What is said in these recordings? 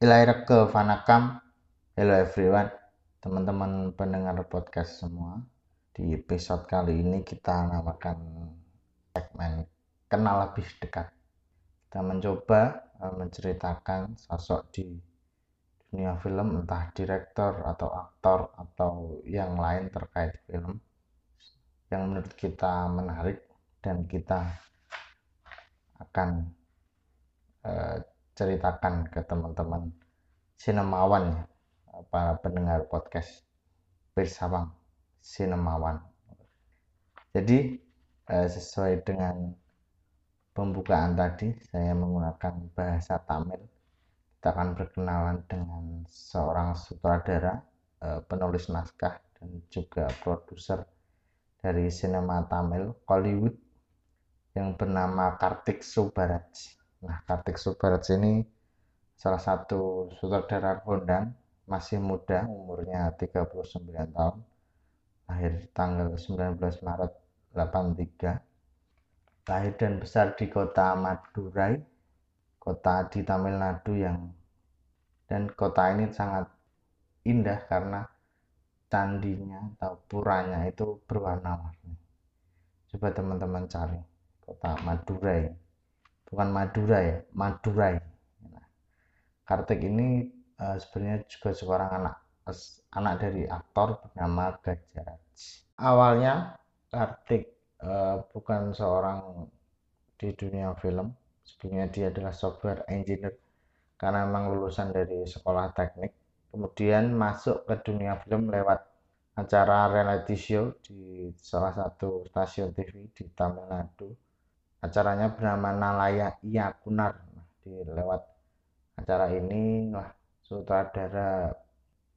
Ilaireke Vanakam. Hello everyone Teman-teman pendengar podcast semua. Di episode kali ini kita namakan segmen Kenal Lebih Dekat. Kita mencoba uh, menceritakan sosok di dunia film Entah direktor atau aktor atau yang lain terkait film Yang menurut kita menarik dan kita akan uh, ceritakan ke teman-teman sinemawan para pendengar podcast bersama sinemawan. Jadi eh, sesuai dengan pembukaan tadi saya menggunakan bahasa Tamil. Kita akan berkenalan dengan seorang sutradara, eh, penulis naskah dan juga produser dari sinema Tamil Hollywood yang bernama Kartik Subaraj. Nah, Kartik Subarat ini salah satu sutradara kondang, masih muda, umurnya 39 tahun, lahir tanggal 19 Maret 83, lahir dan besar di kota Madurai, kota di Tamil Nadu yang dan kota ini sangat indah karena candinya atau puranya itu berwarna-warni. Coba teman-teman cari kota Madurai bukan Madura ya Madurai. Nah, Kartik ini uh, sebenarnya juga seorang anak anak dari aktor bernama Gajaraj awalnya Kartik uh, bukan seorang di dunia film sebelumnya dia adalah software engineer. Karena memang lulusan dari sekolah teknik kemudian masuk ke dunia film lewat acara reality show di salah satu stasiun TV di Tamil Nadu acaranya bernama Nalaya Iya Kunar nah, di lewat acara ini lah sutradara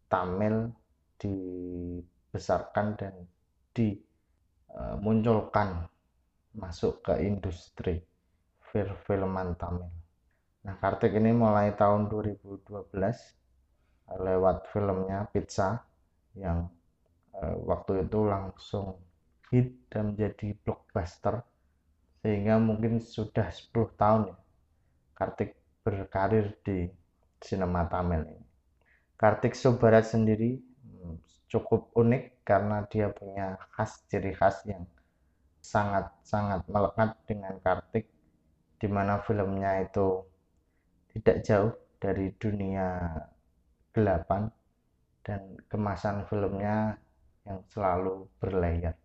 Tamil dibesarkan dan dimunculkan e, masuk ke industri filman Tamil. Nah, Kartik ini mulai tahun 2012 lewat filmnya Pizza yang e, waktu itu langsung hit dan menjadi blockbuster sehingga mungkin sudah 10 tahun ya Kartik berkarir di sinema Tamil ini. Kartik Subarat sendiri hmm, cukup unik karena dia punya khas ciri khas yang sangat-sangat melekat dengan Kartik di mana filmnya itu tidak jauh dari dunia gelapan dan kemasan filmnya yang selalu berlayar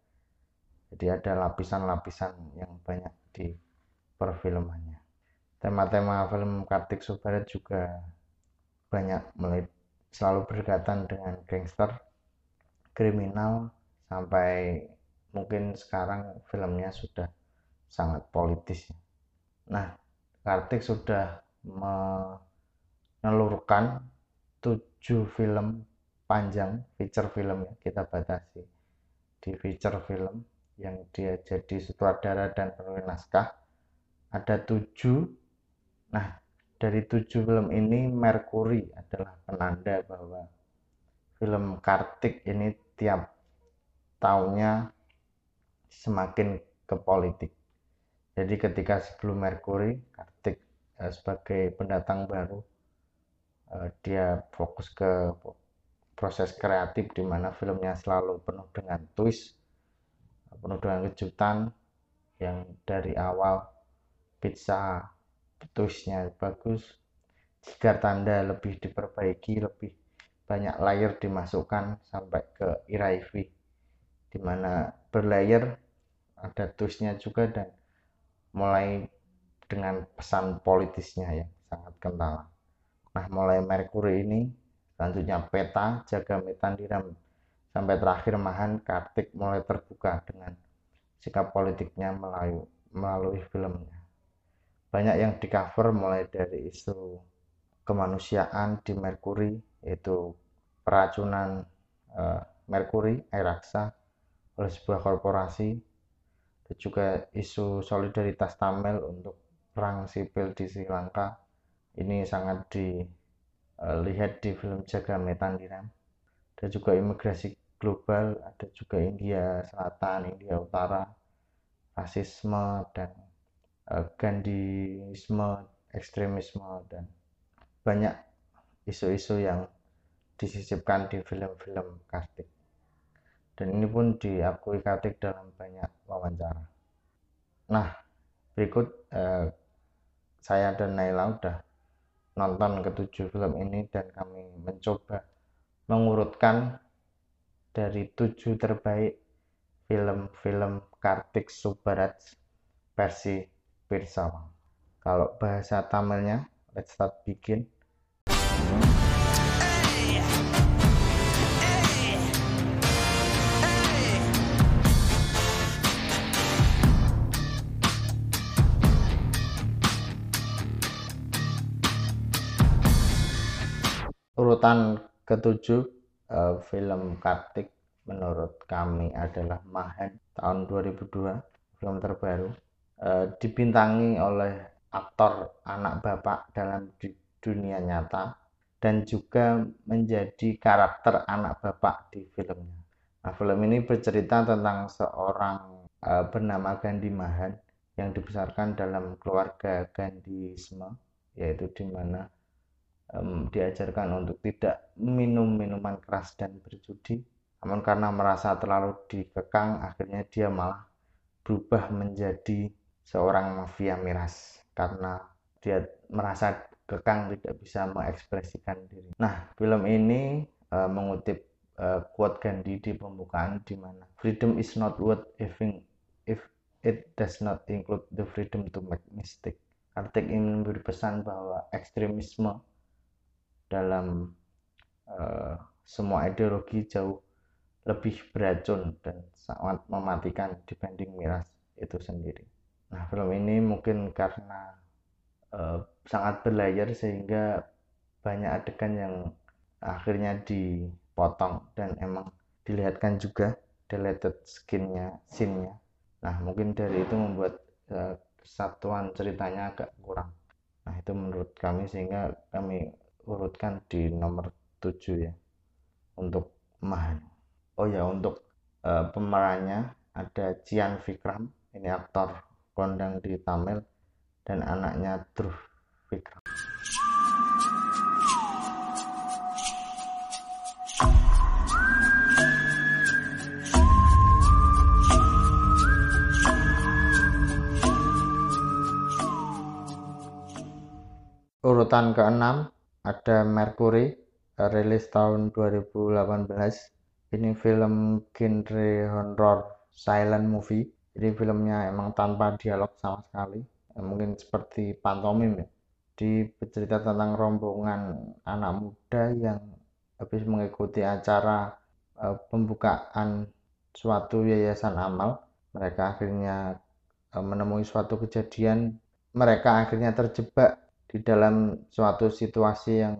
jadi ada lapisan-lapisan yang banyak di perfilmannya. Tema-tema film Kartik Subarat juga banyak selalu berdekatan dengan gangster kriminal sampai mungkin sekarang filmnya sudah sangat politis. Nah Kartik sudah menelurkan tujuh film panjang feature film kita batasi. Di feature film yang dia jadi sutradara dan penulis naskah. Ada tujuh. Nah dari tujuh film ini Mercury adalah penanda bahwa film Kartik ini tiap tahunnya semakin ke politik. Jadi ketika sebelum Mercury Kartik eh, sebagai pendatang baru eh, dia fokus ke proses kreatif di mana filmnya selalu penuh dengan twist penuh dengan kejutan yang dari awal pizza twistnya bagus. Jika tanda lebih diperbaiki lebih banyak layer dimasukkan sampai ke iraifi di mana berlayer ada twistnya juga dan mulai dengan pesan politisnya yang sangat kental. Nah mulai Mercury ini selanjutnya peta jaga metandiram sampai terakhir Mahan Kartik mulai terbuka dengan sikap politiknya melalui, melalui filmnya. Banyak yang di cover mulai dari isu kemanusiaan di Merkuri, yaitu peracunan uh, Merkuri, air raksa oleh sebuah korporasi, dan juga isu solidaritas Tamil untuk perang sipil di Sri Lanka. Ini sangat dilihat di film Jaga Metandiram dan juga imigrasi global ada juga India Selatan, India Utara, rasisme dan uh, ekstremisme dan banyak isu-isu yang disisipkan di film-film Kartik. Dan ini pun diakui Kartik dalam banyak wawancara. Nah, berikut eh, saya dan Naila udah nonton ketujuh film ini dan kami mencoba mengurutkan dari tujuh terbaik film-film Kartik Subarat versi Pirsawang. Kalau bahasa Tamilnya, let's start begin. Urutan ketujuh uh, film Kartik menurut kami adalah Mahen tahun 2002 film terbaru uh, dibintangi oleh aktor anak bapak dalam dunia nyata dan juga menjadi karakter anak bapak di filmnya. Nah, film ini bercerita tentang seorang uh, bernama Gandhi Mahan yang dibesarkan dalam keluarga Gandhisme, yaitu di mana um, diajarkan untuk tidak minum minuman keras dan berjudi. Namun karena merasa terlalu dikekang, akhirnya dia malah berubah menjadi seorang mafia miras karena dia merasa kekang tidak bisa mengekspresikan diri. Nah, film ini uh, mengutip uh, quote Gandhi di pembukaan di mana freedom is not worth having if it does not include the freedom to make mistake. Kartik ingin memberi pesan bahwa ekstremisme dalam uh, semua ideologi jauh lebih beracun dan sangat mematikan dibanding miras itu sendiri. Nah, film ini mungkin karena uh, sangat berlayar sehingga banyak adegan yang akhirnya dipotong dan emang dilihatkan juga deleted skinnya, scene-nya. Nah, mungkin dari itu membuat uh, kesatuan ceritanya agak kurang. Nah, itu menurut kami sehingga kami urutkan di nomor 7 ya untuk Mahan. Oh ya untuk uh, pemerannya ada Cian Vikram ini aktor kondang di Tamil dan anaknya Dhruv Vikram. Urutan keenam ada Mercury rilis tahun 2018 ini film genre horror silent movie. Jadi filmnya emang tanpa dialog sama sekali. Ya, mungkin seperti pantomim ya. Di bercerita tentang rombongan anak muda yang habis mengikuti acara uh, pembukaan suatu yayasan amal. Mereka akhirnya uh, menemui suatu kejadian. Mereka akhirnya terjebak di dalam suatu situasi yang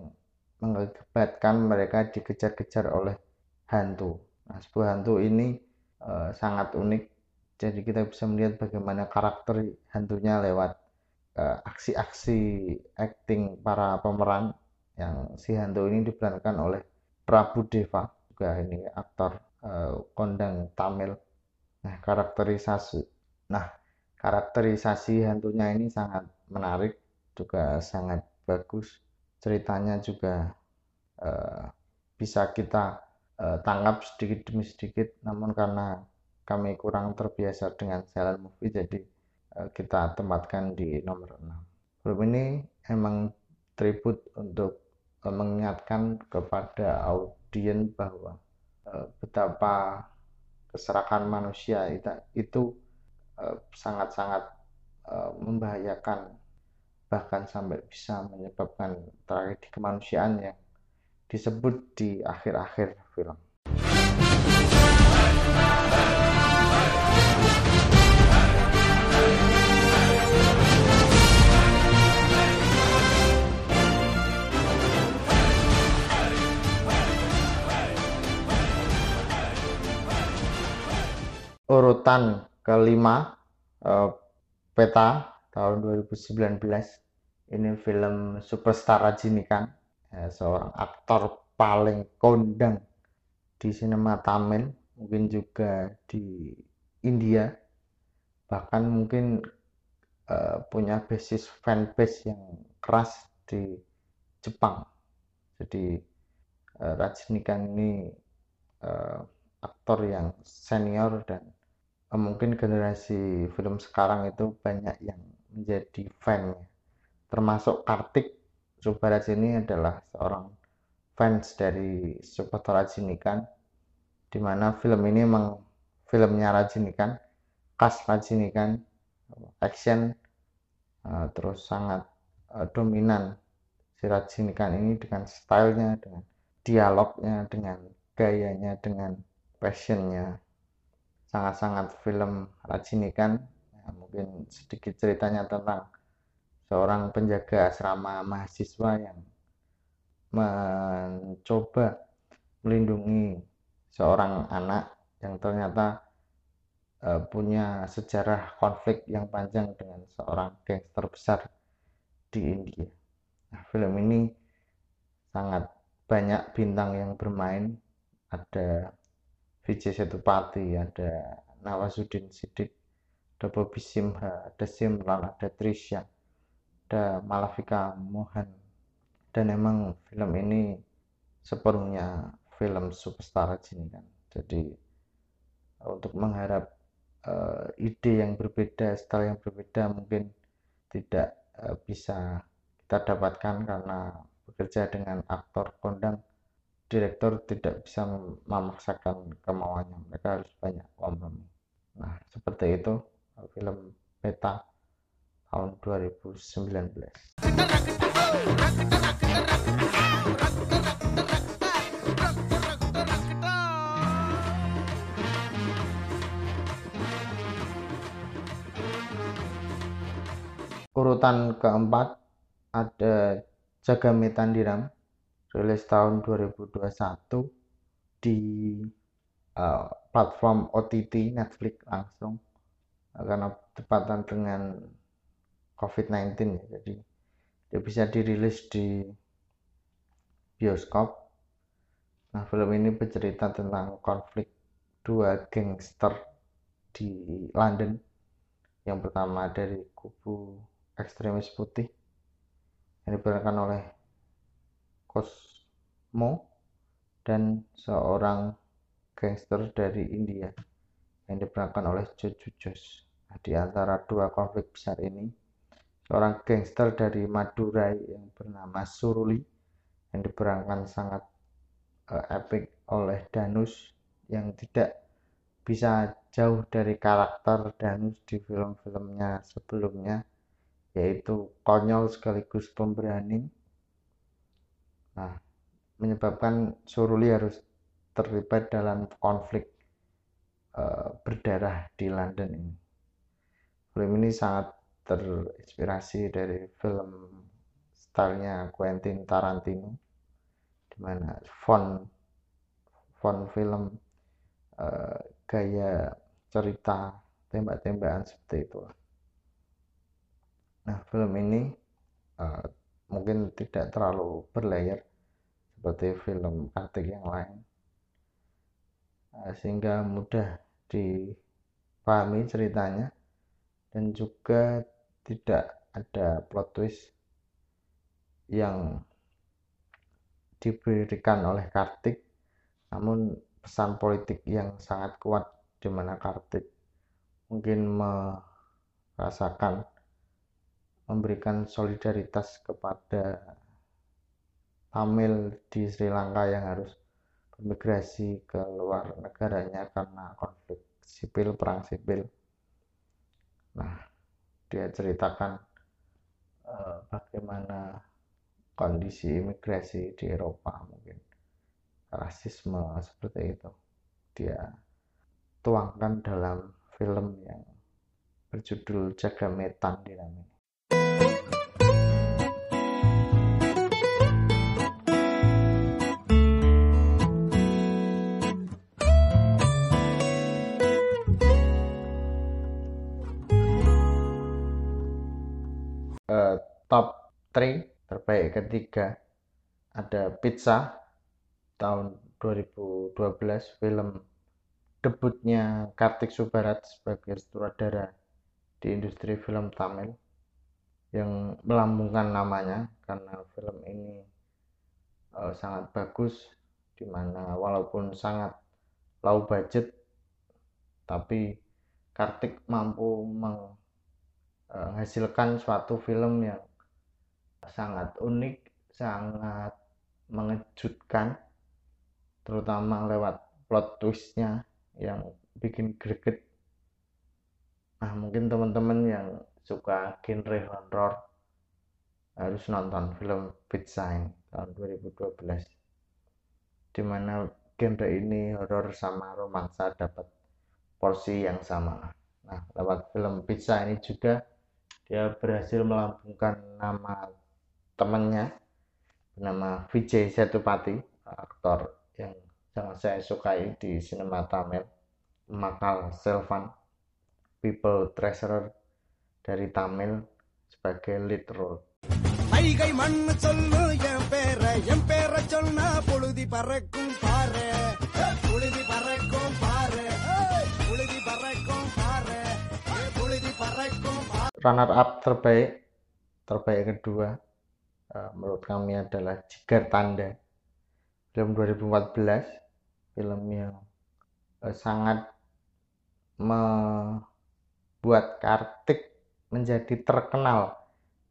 mengakibatkan mereka dikejar-kejar oleh hantu. Nah, sebuah hantu ini uh, sangat unik. Jadi kita bisa melihat bagaimana karakter hantunya lewat uh, aksi-aksi acting para pemeran yang si hantu ini diperankan oleh Prabu Deva juga ini aktor uh, kondang Tamil. Nah, karakterisasi Nah, karakterisasi hantunya ini sangat menarik juga sangat bagus. Ceritanya juga uh, bisa kita uh, tangkap sedikit demi sedikit. Namun karena kami kurang terbiasa dengan silent movie jadi uh, kita tempatkan di nomor 6 film ini emang tribut untuk uh, mengingatkan kepada audiens bahwa uh, betapa keserakan manusia itu, sangat-sangat uh, membahayakan bahkan sampai bisa menyebabkan tragedi kemanusiaan yang disebut di akhir-akhir film. Urutan kelima eh, peta tahun 2019 ini film Superstar Rajinikan ya, seorang aktor paling kondang di sinema Tamil mungkin juga di India bahkan mungkin uh, punya basis fanbase yang keras di Jepang. Jadi uh, Rajinikan ini uh, aktor yang senior dan uh, mungkin generasi film sekarang itu banyak yang menjadi fan. Termasuk Kartik Subaraj ini adalah seorang fans dari Supato Rajinikan di mana film ini memang filmnya Rajinikan khas Rajinikan action uh, terus sangat uh, dominan si Rajinikan ini dengan stylenya dengan dialognya dengan gayanya dengan passionnya. Sangat-sangat film Rajinikan mungkin sedikit ceritanya tentang seorang penjaga asrama mahasiswa yang mencoba melindungi seorang anak yang ternyata uh, punya sejarah konflik yang panjang dengan seorang gangster besar di India. Nah, film ini sangat banyak bintang yang bermain. Ada Vijay Setupati, ada Nawasuddin Siddiq, Bobby Simha, ada Trisha, ada Malafika Mohan. Dan emang film ini sepenuhnya film superstar ini kan. Jadi untuk mengharap uh, ide yang berbeda, style yang berbeda mungkin tidak uh, bisa kita dapatkan karena bekerja dengan aktor kondang direktur tidak bisa memaksakan kemauannya mereka harus banyak kompromi nah seperti itu film Beta tahun 2019 urutan keempat ada Jagame Tandiram rilis tahun 2021 di uh, platform OTT Netflix langsung karena tepatan dengan COVID-19 ya jadi dia bisa dirilis di bioskop. Nah film ini bercerita tentang konflik dua gangster di London. Yang pertama dari kubu ekstremis putih yang diperankan oleh Cosmo dan seorang gangster dari India yang diperankan oleh Jojo Josh. Nah, di antara dua konflik besar ini, seorang gangster dari Madurai yang bernama Suruli yang diperankan sangat uh, epic oleh Danus yang tidak bisa jauh dari karakter Danus di film-filmnya sebelumnya yaitu konyol sekaligus pemberani. Nah, menyebabkan Suruli harus terlibat dalam konflik uh, berdarah di London ini. Film ini sangat terinspirasi dari film stylenya Quentin Tarantino, di mana font font film uh, gaya cerita tembak-tembakan seperti itu. Nah, film ini uh, mungkin tidak terlalu berlayar seperti film Kartik yang lain, sehingga mudah dipahami ceritanya. Dan juga tidak ada plot twist yang diberikan oleh Kartik, namun pesan politik yang sangat kuat di mana Kartik mungkin merasakan memberikan solidaritas kepada Tamil di Sri Lanka yang harus bermigrasi ke luar negaranya karena konflik sipil, perang sipil. Nah, dia ceritakan uh, bagaimana kondisi imigrasi di Eropa mungkin. Rasisme seperti itu. Dia tuangkan dalam film yang berjudul Jaga Metan di Uh, top 3 terbaik ketiga ada Pizza tahun 2012 film debutnya Kartik Subarat sebagai sutradara di industri film Tamil yang melambungkan namanya karena film ini uh, sangat bagus di mana walaupun sangat low budget tapi Kartik mampu menghasilkan suatu film yang sangat unik, sangat mengejutkan, terutama lewat plot twistnya yang bikin greget. Nah mungkin teman-teman yang suka genre horror harus nonton film Big Sign tahun 2012 di mana genre ini horror sama romansa dapat porsi yang sama. Nah, lewat film Pizza ini juga dia berhasil melambungkan nama temannya bernama Vijay Setupati, aktor yang sangat saya sukai di sinema Tamil, Makal Selvan, People Treasurer dari Tamil sebagai lead role. கைகை மண்ணு சொல்லு என் பேர என் பேர சொன்னா புழுதி பறக்கும் பாரு runner up terbaik terbaik kedua uh, menurut kami adalah Jigar Tanda. Film 2014 film yang uh, sangat membuat Kartik menjadi terkenal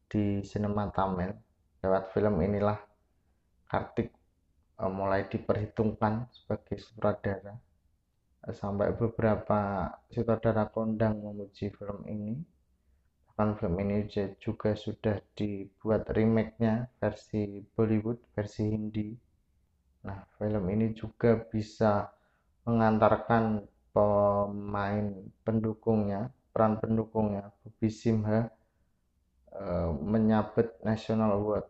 di sinema Tamil. Lewat film inilah Kartik uh, mulai diperhitungkan sebagai sutradara. Sampai beberapa sutradara kondang memuji film ini film ini juga sudah dibuat remake-nya versi Bollywood versi Hindi. Nah film ini juga bisa mengantarkan pemain pendukungnya peran pendukungnya Bobby Simha Eh, menyabet National Award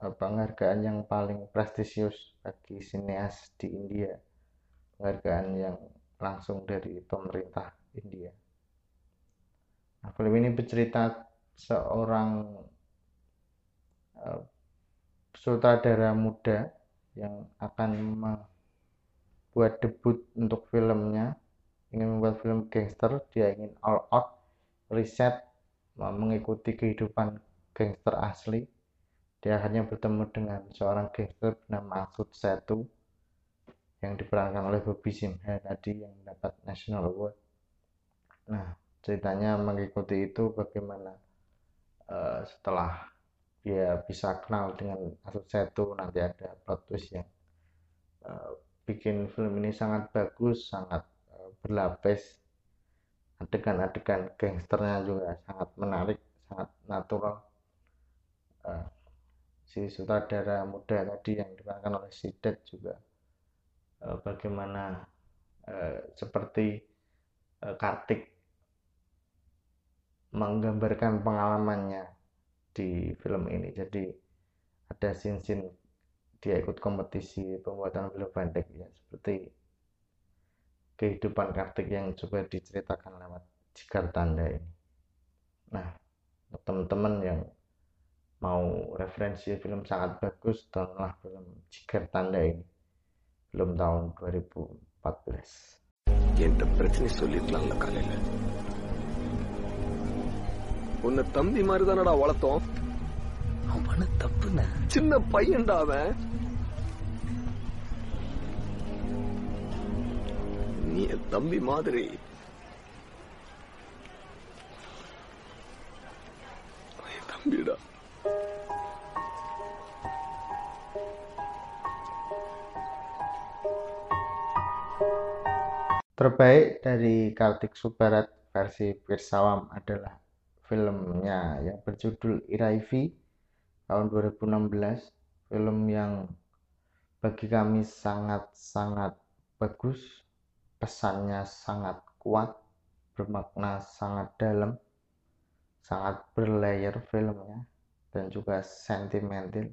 uh, penghargaan yang paling prestisius bagi sineas di India penghargaan yang langsung dari pemerintah India film ini bercerita seorang uh, sutradara muda yang akan membuat debut untuk filmnya. Ingin membuat film gangster dia ingin all out riset mengikuti kehidupan gangster asli. Dia akhirnya bertemu dengan seorang gangster bernama Sud Setu yang diperankan oleh Bobby Simha tadi yang mendapat National Award. Nah ceritanya mengikuti itu bagaimana? Uh, setelah dia bisa kenal dengan Asud Setu nanti ada plot twist yang uh, bikin film ini sangat bagus sangat uh, berlapis. Adegan-adegan gangsternya juga sangat menarik sangat natural. Uh, si sutradara muda tadi yang diperankan oleh Sidet juga uh, bagaimana uh, seperti uh, Kartik menggambarkan pengalamannya di film ini jadi ada scene-scene dia ikut kompetisi pembuatan film pendek ya seperti kehidupan Kartik yang coba diceritakan lewat Jigar Tanda ini. Nah, teman-teman yang mau referensi film sangat bagus, tontonlah film Jigar Tanda ini. Film tahun 2014. என்கிட்ட பிரச்சனை சொல்லிருக்கலாம்ல காலையில உன்னை தம்பி மாதிரி தானடா வளர்த்தோம் அவனு தப்புன சின்ன பையன்டா அவன் நீ என் தம்பி மாதிரி என் தம்பிடா Terbaik dari Kartik Subarat versi Pirsawam adalah filmnya yang berjudul Iraivi tahun 2016 film yang bagi kami sangat-sangat bagus. Pesannya sangat kuat, bermakna sangat dalam, sangat berlayer filmnya, dan juga sentimental.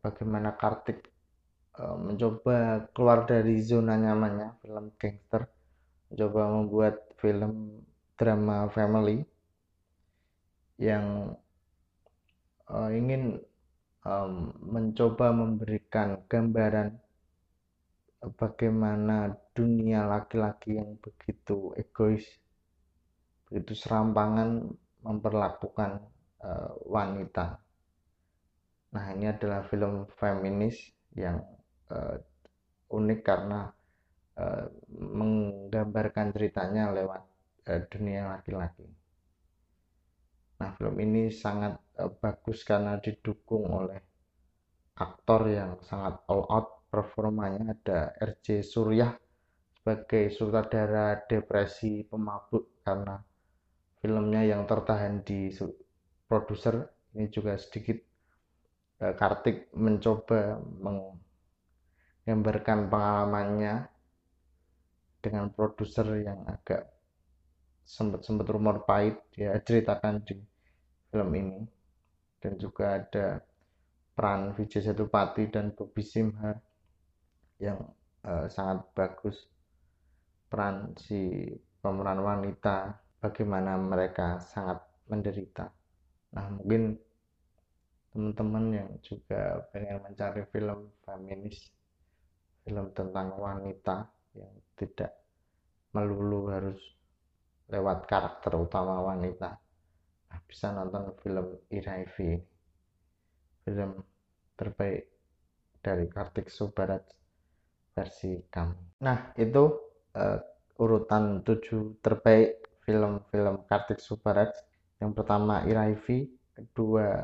Bagaimana Kartik uh, mencoba keluar dari zona nyamannya film gangster, mencoba membuat film drama family yang uh, ingin um, mencoba memberikan gambaran bagaimana dunia laki-laki yang begitu egois, begitu serampangan memperlakukan uh, wanita. Nah, ini adalah film feminis yang uh, unik karena uh, menggambarkan ceritanya lewat uh, dunia laki-laki. Nah, film ini sangat uh, bagus karena didukung oleh aktor yang sangat all out performanya ada RJ Suryah sebagai sutradara depresi pemabuk karena filmnya yang tertahan di produser ini juga sedikit uh, Kartik mencoba menggambarkan pengalamannya dengan produser yang agak sempat-sempat rumor pahit ya ceritakan di film ini dan juga ada peran Vijay Setupati dan Bobi Simha yang uh, sangat bagus peran si pemeran wanita bagaimana mereka sangat menderita. Nah, mungkin teman-teman yang juga pengen mencari film feminis, film tentang wanita yang tidak melulu harus lewat karakter utama wanita. Nah, bisa nonton film Iraifi, film terbaik dari Kartik Subarat versi kami. Nah, itu uh, urutan 7 terbaik film-film Kartik Subarat. Yang pertama Iraivi kedua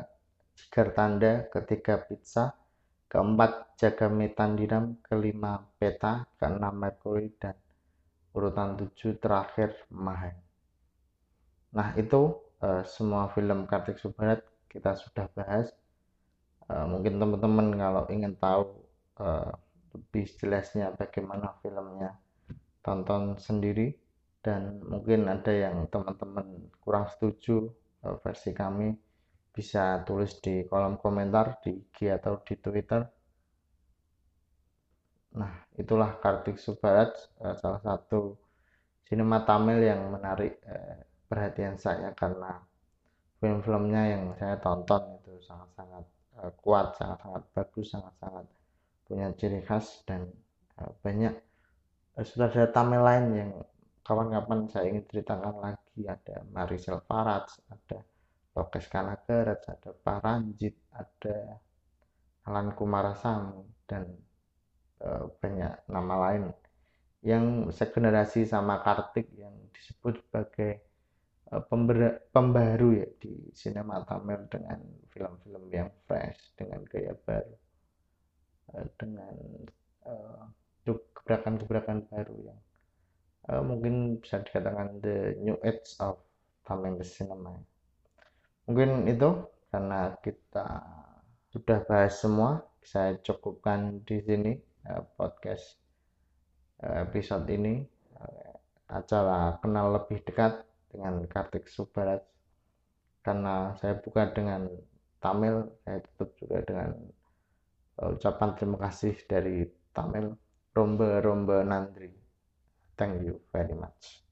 Jigar Tanda. Ketiga Pizza. Keempat Jaga Metandiram kelima Peta. Keenam Mercury dan urutan 7 terakhir Mahan nah itu uh, semua film Kartik Subarat kita sudah bahas. Uh, mungkin teman-teman kalau ingin tahu uh, lebih jelasnya bagaimana filmnya tonton sendiri. Dan mungkin ada yang teman-teman kurang setuju versi kami bisa tulis di kolom komentar di IG atau di Twitter nah itulah Kartik Subarat eh, salah satu sinema Tamil yang menarik eh, perhatian saya karena film-filmnya yang saya tonton itu sangat-sangat kuat sangat-sangat bagus sangat-sangat punya ciri khas dan banyak sutradara Tamil lain yang kawan-kawan saya ingin ceritakan lagi. Ada Marisel Faraj ada Lokes Kanagarat ada Paranjit ada Alan Kumarasamy dan e, banyak nama lain yang segenerasi sama Kartik yang disebut sebagai e, pembaru ya di sinema Tamil dengan film-film yang fresh dengan gaya baru e, dengan gebrakan-gebrakan baru yang uh, mungkin bisa dikatakan the new age of Tamil cinema. Mungkin itu karena kita sudah bahas semua saya cukupkan di sini podcast uh, episode ini. Acara kenal lebih dekat dengan Kartik Subarat. Karena saya buka dengan Tamil saya tutup juga dengan ucapan terima kasih dari Tamil. Romba Romba Nandri. Thank you very much.